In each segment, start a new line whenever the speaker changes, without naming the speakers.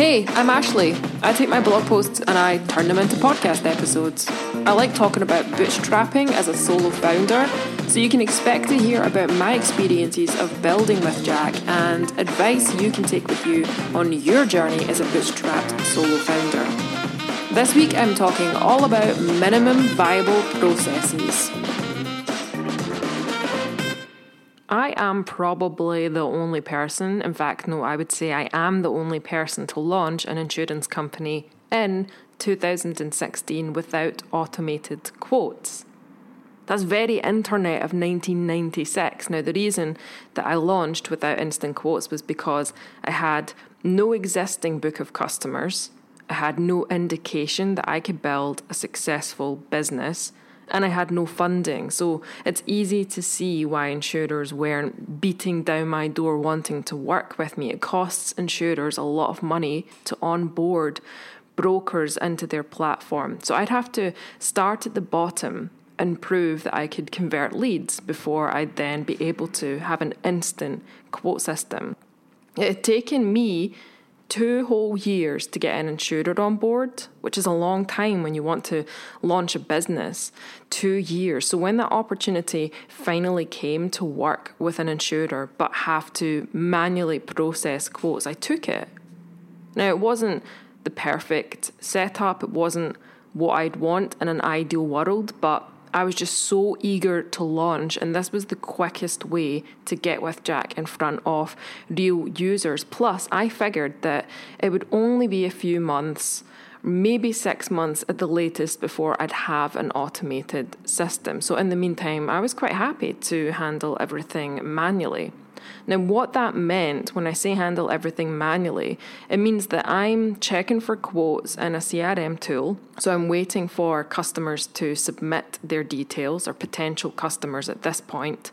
Hey, I'm Ashley. I take my blog posts and I turn them into podcast episodes. I like talking about bootstrapping as a solo founder, so you can expect to hear about my experiences of building WithJack and advice you can take with you on your journey as a bootstrapped solo founder. This week I'm talking all about minimum viable processes. I am probably the only person, in fact, no, I would say I am the only person to launch an insurance company in 2016 without automated quotes. That's very internet of 1996. Now, the reason that I launched without instant quotes was because I had no existing book of customers, I had no indication that I could build a successful business and I had no funding. So it's easy to see why insurers weren't beating down my door wanting to work with me. It costs insurers a lot of money to onboard brokers into their platform. So I'd have to start at the bottom and prove that I could convert leads before I'd then be able to have an instant quote system. It had taken me two whole years to get an insurer on board, which is a long time when you want to launch a business. Two years. So when that opportunity finally came to work with an insurer but have to manually process quotes, I took it. Now, it wasn't the perfect setup, it wasn't what I'd want in an ideal world, but I was just so eager to launch, and this was the quickest way to get WithJack in front of real users. Plus, I figured that it would only be a few months, maybe six months at the latest, before I'd have an automated system. So, in the meantime, I was quite happy to handle everything manually. Now, what that meant when I say handle everything manually, it means that I'm checking for quotes in a CRM tool. So I'm waiting for customers to submit their details or potential customers at this point.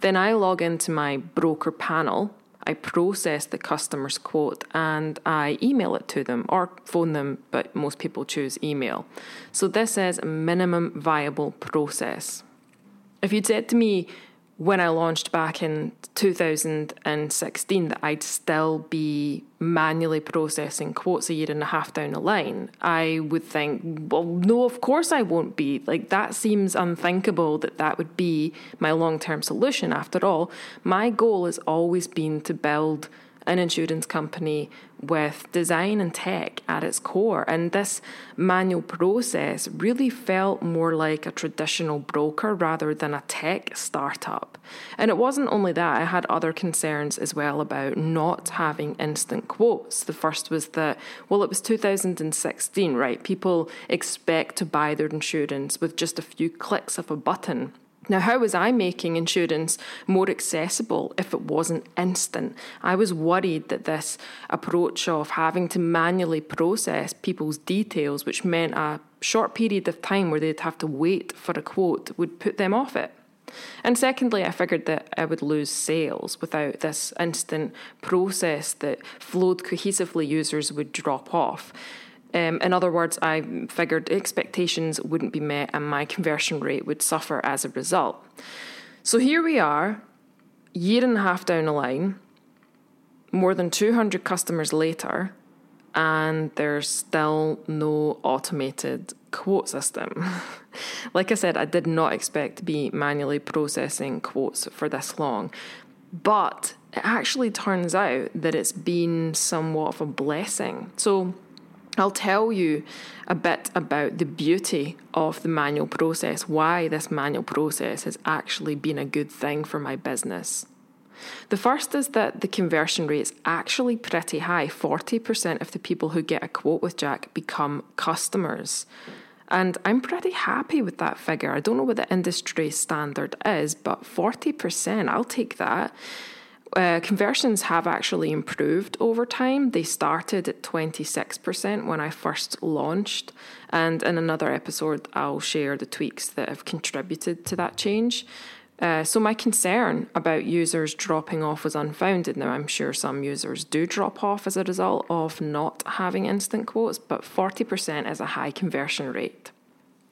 Then I log into my broker panel. I process the customer's quote and I email it to them or phone them, but most people choose email. So this is a minimum viable process. If you'd said to me, when I launched back in 2016 that I'd still be manually processing quotes a year and a half down the line, I would think, well, no, of course I won't be. Like, that seems unthinkable that that would be my long term solution. After all, my goal has always been to build an insurance company with design and tech at its core. And this manual process really felt more like a traditional broker rather than a tech startup. And it wasn't only that, I had other concerns as well about not having instant quotes. The first was that, well, it was 2016, right? People expect to buy their insurance with just a few clicks of a button. Now, how was I making insurance more accessible if it wasn't instant? I was worried that this approach of having to manually process people's details, which meant a short period of time where they'd have to wait for a quote, would put them off it. And secondly, I figured that I would lose sales without this instant process that flowed cohesively, users would drop off. Um, in other words, I figured expectations wouldn't be met and my conversion rate would suffer as a result. So here we are, year and a half down the line, more than 200 customers later, and there's still no automated quote system. like I said, I did not expect to be manually processing quotes for this long. But it actually turns out that it's been somewhat of a blessing. So I'll tell you a bit about the beauty of the manual process, why this manual process has actually been a good thing for my business. The first is that the conversion rate is actually pretty high. 40% of the people who get a quote with Jack become customers. And I'm pretty happy with that figure. I don't know what the industry standard is, but 40%, I'll take that. Uh, conversions have actually improved over time. They started at 26% when I first launched, and in another episode, I'll share the tweaks that have contributed to that change. Uh, so, my concern about users dropping off was unfounded. Now, I'm sure some users do drop off as a result of not having instant quotes, but 40% is a high conversion rate.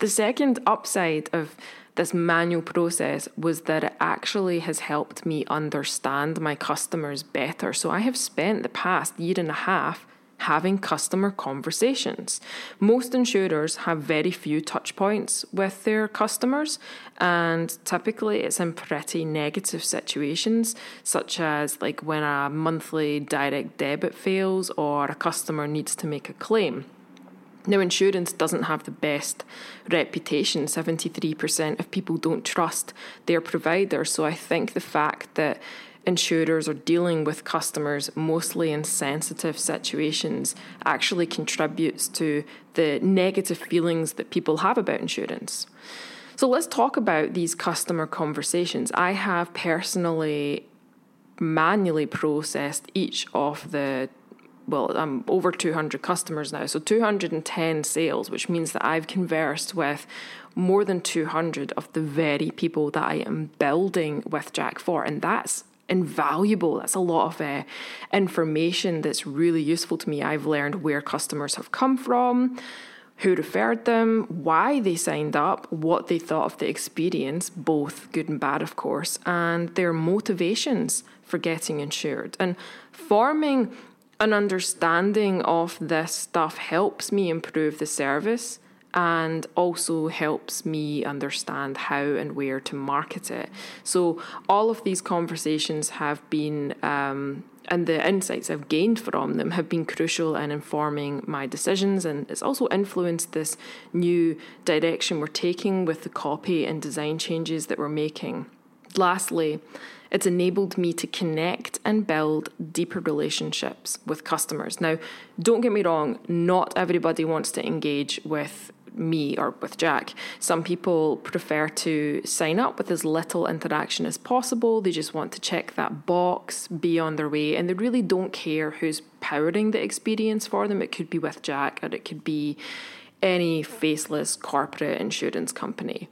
The second upside of this manual process was that it actually has helped me understand my customers better. So I have spent the past year and a half having customer conversations. Most insurers have very few touch points with their customers, and typically it's in pretty negative situations, such as like when a monthly direct debit fails or a customer needs to make a claim. Now, insurance doesn't have the best reputation. 73% of people don't trust their provider. So I think the fact that insurers are dealing with customers mostly in sensitive situations actually contributes to the negative feelings that people have about insurance. So let's talk about these customer conversations. I have personally manually processed each of the well, I'm over 200 customers now, so 210 sales, which means that I've conversed with more than 200 of the very people that I am building WithJack for, and that's invaluable. That's a lot of uh, information that's really useful to me. I've learned where customers have come from, who referred them, why they signed up, what they thought of the experience, both good and bad, of course, and their motivations for getting insured. And forming an understanding of this stuff helps me improve the service and also helps me understand how and where to market it. So, all of these conversations have been, um, and the insights I've gained from them have been crucial in informing my decisions, and it's also influenced this new direction we're taking with the copy and design changes that we're making. Lastly, it's enabled me to connect and build deeper relationships with customers. Now, don't get me wrong, not everybody wants to engage with me or with Jack. Some people prefer to sign up with as little interaction as possible. They just want to check that box, be on their way, and they really don't care who's powering the experience for them. It could be WithJack or it could be any faceless corporate insurance company.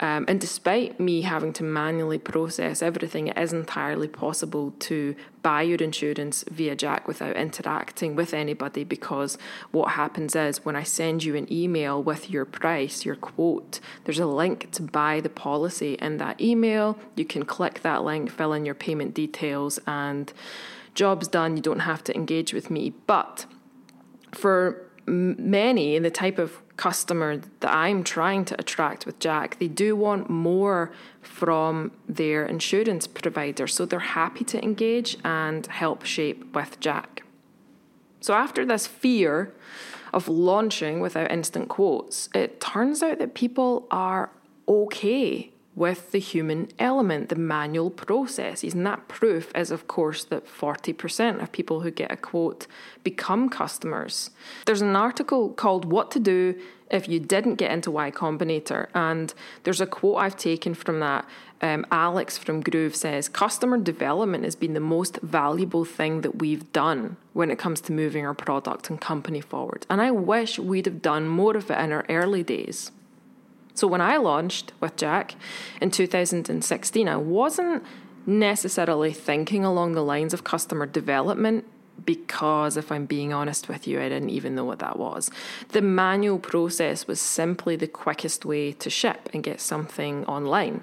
Um, and despite me having to manually process everything, it is entirely possible to buy your insurance via Jack without interacting with anybody because what happens is when I send you an email with your price, your quote, there's a link to buy the policy in that email. You can click that link, fill in your payment details, and job's done. You don't have to engage with me. But for many in the type of customer that I'm trying to attract with Jack, they do want more from their insurance provider. So they're happy to engage and help shape WithJack. So after this fear of launching without instant quotes, it turns out that people are okay with the human element, the manual processes. And that proof is, of course, that 40% of people who get a quote become customers. There's an article called What to Do If You Didn't Get into Y Combinator, and there's a quote I've taken from that. Um, Alex from Groove says, Customer development has been the most valuable thing that we've done when it comes to moving our product and company forward. And I wish we'd have done more of it in our early days. So when I launched WithJack in 2016, I wasn't necessarily thinking along the lines of customer development because if I'm being honest with you, I didn't even know what that was. The manual process was simply the quickest way to ship and get something online.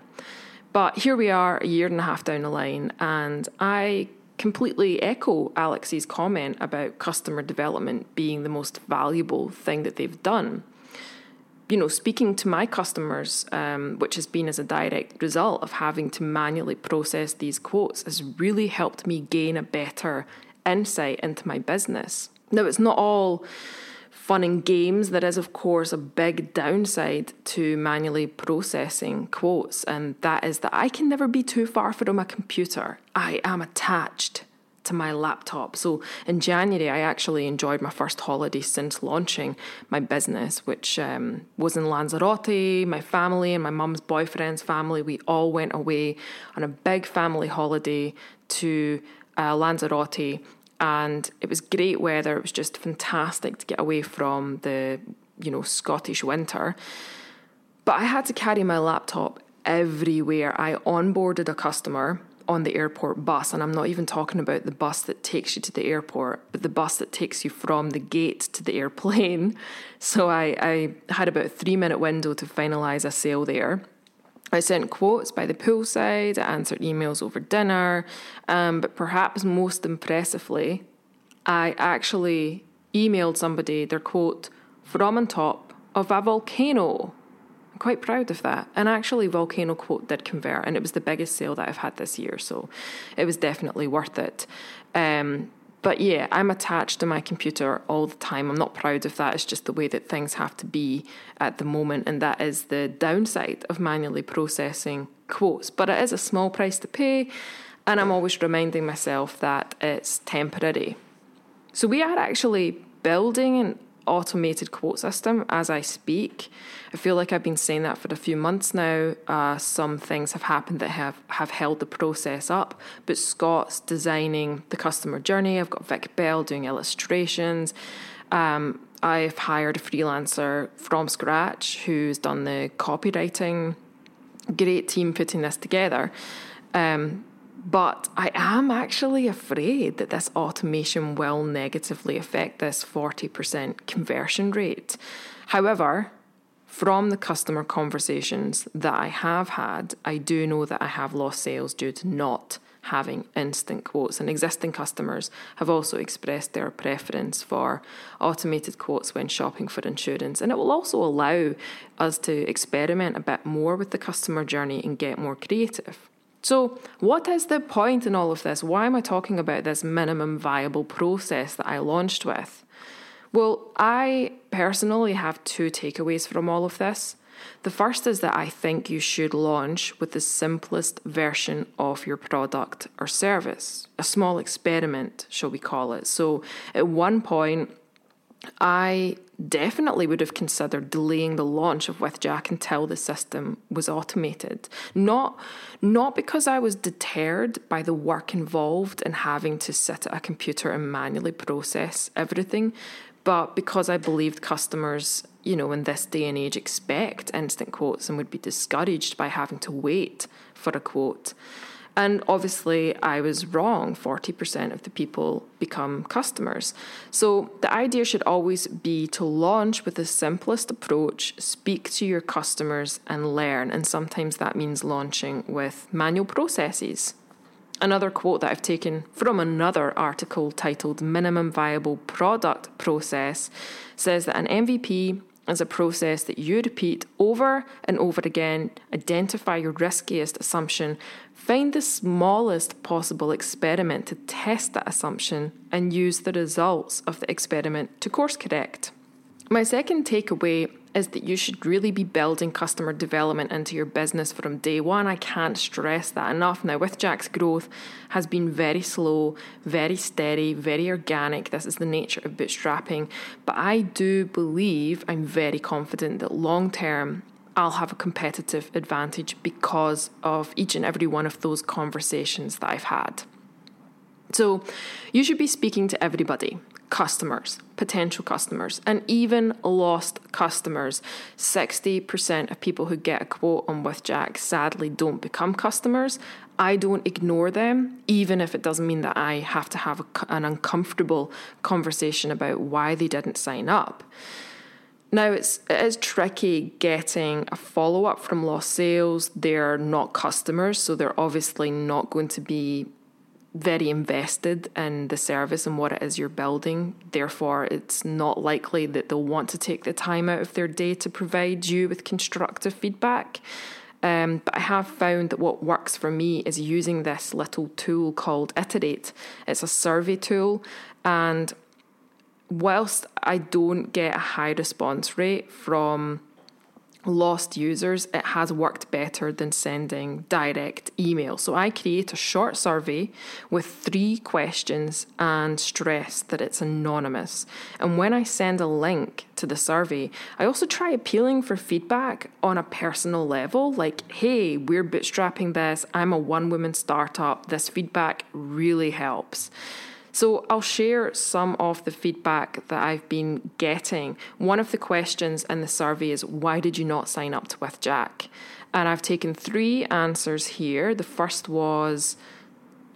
But here we are, a year and a half down the line, and I completely echo Alex's comment about customer development being the most valuable thing that they've done you know, speaking to my customers, um, which has been as a direct result of having to manually process these quotes, has really helped me gain a better insight into my business. Now, it's not all fun and games. There is, of course, a big downside to manually processing quotes, and that is that I can never be too far from a computer. I am attached to my laptop. So in January, I actually enjoyed my first holiday since launching my business, which um, was in Lanzarote. My family and my mum's boyfriend's family, we all went away on a big family holiday to uh, Lanzarote. And it was great weather. It was just fantastic to get away from the, you know, Scottish winter. But I had to carry my laptop everywhere. I onboarded a customer on the airport bus, and I'm not even talking about the bus that takes you to the airport, but the bus that takes you from the gate to the airplane. So I, I had about a three minute window to finalise a sale there. I sent quotes by the poolside, I answered emails over dinner, um, but perhaps most impressively, I actually emailed somebody their quote from on top of a volcano. I'm quite proud of that. And actually, Volcano quote did convert, and it was the biggest sale that I've had this year, so it was definitely worth it. Um, but yeah, I'm attached to my computer all the time. I'm not proud of that. It's just the way that things have to be at the moment, and that is the downside of manually processing quotes. But it is a small price to pay, and I'm always reminding myself that it's temporary. So we are actually building an automated quote system as I speak. I feel like I've been saying that for a few months now. Uh, some things have happened that have, have held the process up, but Scott's designing the customer journey. I've got Vic Bell doing illustrations. Um, I've hired a freelancer from scratch who's done the copywriting. Great team putting this together. Um, but I am actually afraid that this automation will negatively affect this 40% conversion rate. However, from the customer conversations that I have had, I do know that I have lost sales due to not having instant quotes. And existing customers have also expressed their preference for automated quotes when shopping for insurance. And it will also allow us to experiment a bit more with the customer journey and get more creative. So, what is the point in all of this? Why am I talking about this minimum viable process that I launched with? Well, I personally have two takeaways from all of this. The first is that I think you should launch with the simplest version of your product or service, a small experiment, shall we call it. So, at one point, I definitely would have considered delaying the launch of WithJack until the system was automated. Not, not because I was deterred by the work involved in having to sit at a computer and manually process everything, but because I believed customers, you know, in this day and age expect instant quotes and would be discouraged by having to wait for a quote. And obviously, I was wrong. 40% of the people become customers. So, the idea should always be to launch with the simplest approach, speak to your customers, and learn. And sometimes that means launching with manual processes. Another quote that I've taken from another article titled Minimum Viable Product Process says that an MVP is a process that you repeat over and over again, identify your riskiest assumption, find the smallest possible experiment to test that assumption, and use the results of the experiment to course correct. My second takeaway is that you should really be building customer development into your business from day one. I can't stress that enough. Now, WithJack's growth has been very slow, very steady, very organic. This is the nature of bootstrapping. But I do believe, I'm very confident that long term, I'll have a competitive advantage because of each and every one of those conversations that I've had. So, you should be speaking to everybody customers, potential customers, and even lost customers. 60% of people who get a quote on WithJack sadly don't become customers. I don't ignore them, even if it doesn't mean that I have to have a, an uncomfortable conversation about why they didn't sign up. Now it's it is tricky getting a follow up from lost sales. They're not customers, so they're obviously not going to be very invested in the service and what it is you're building. Therefore, it's not likely that they'll want to take the time out of their day to provide you with constructive feedback. Um, but I have found that what works for me is using this little tool called Iterate. It's a survey tool, and whilst I don't get a high response rate from lost users, it has worked better than sending direct email. So I create a short survey with three questions and stress that it's anonymous. And when I send a link to the survey, I also try appealing for feedback on a personal level like, hey, we're bootstrapping this, I'm a one woman startup, this feedback really helps. So I'll share some of the feedback that I've been getting. One of the questions in the survey is why did you not sign up to WithJack? And I've taken three answers here. The first was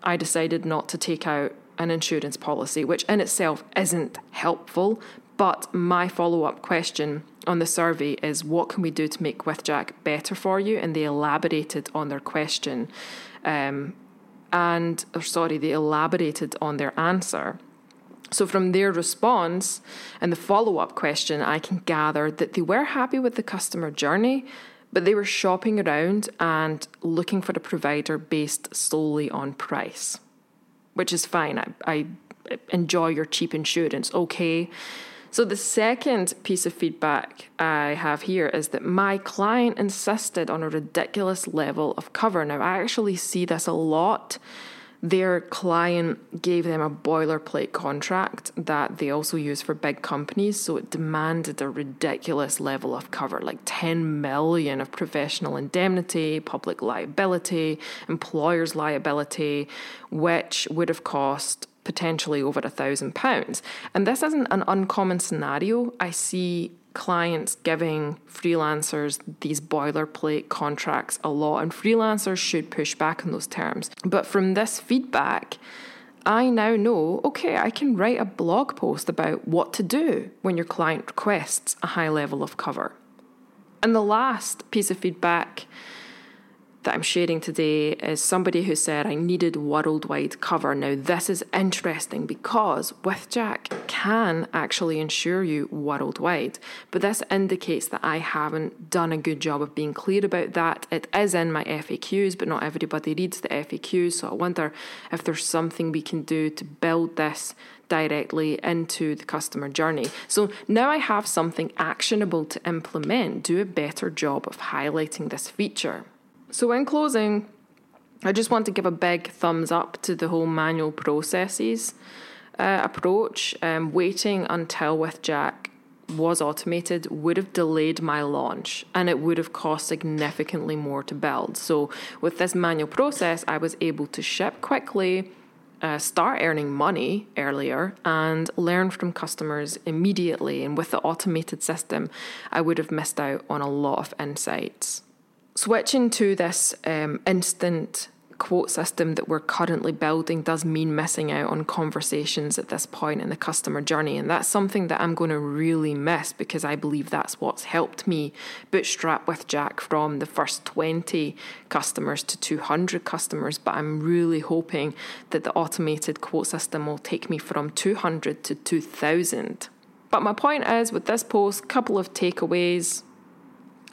I decided not to take out an insurance policy, which in itself isn't helpful. But my follow up question on the survey is what can we do to make WithJack better for you? And they elaborated on their question. Um, and, or sorry, they elaborated on their answer. So, from their response and the follow up question, I can gather that they were happy with the customer journey, but they were shopping around and looking for a provider based solely on price, which is fine. I, I enjoy your cheap insurance, okay. So, the second piece of feedback I have here is that my client insisted on a ridiculous level of cover. Now, I actually see this a lot their client gave them a boilerplate contract that they also use for big companies. So it demanded a ridiculous level of cover, like 10 million of professional indemnity, public liability, employer's liability, which would have cost potentially over a thousand pounds. And this isn't an uncommon scenario. I see clients giving freelancers these boilerplate contracts a lot, and freelancers should push back on those terms. But from this feedback, I now know okay, I can write a blog post about what to do when your client requests a high level of cover. And the last piece of feedback that I'm sharing today is somebody who said I needed worldwide cover. Now, this is interesting because WithJack can actually insure you worldwide, but this indicates that I haven't done a good job of being clear about that. It is in my FAQs, but not everybody reads the FAQs, so I wonder if there's something we can do to build this directly into the customer journey. So now I have something actionable to implement, do a better job of highlighting this feature. So, in closing, I just want to give a big thumbs up to the whole manual processes uh, approach. Um, waiting until WithJack was automated would have delayed my launch and it would have cost significantly more to build. So, with this manual process, I was able to ship quickly. Uh, start earning money earlier and learn from customers immediately. And with the automated system, I would have missed out on a lot of insights. Switching to this um, instant quote system that we're currently building does mean missing out on conversations at this point in the customer journey. And that's something that I'm going to really miss because I believe that's what's helped me bootstrap WithJack from the first 20 customers to 200 customers. But I'm really hoping that the automated quote system will take me from 200 to 2000. But my point is with this post, couple of takeaways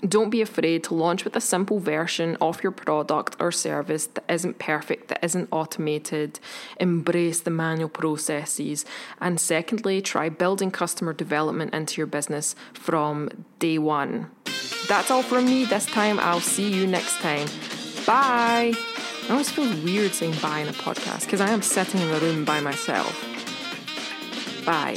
don't be afraid to launch with a simple version of your product or service that isn't perfect, that isn't automated. Embrace the manual processes. And secondly, try building customer development into your business from day one. That's all from me this time. I'll see you next time. Bye. I always feel weird saying bye in a podcast because I am sitting in a room by myself. Bye.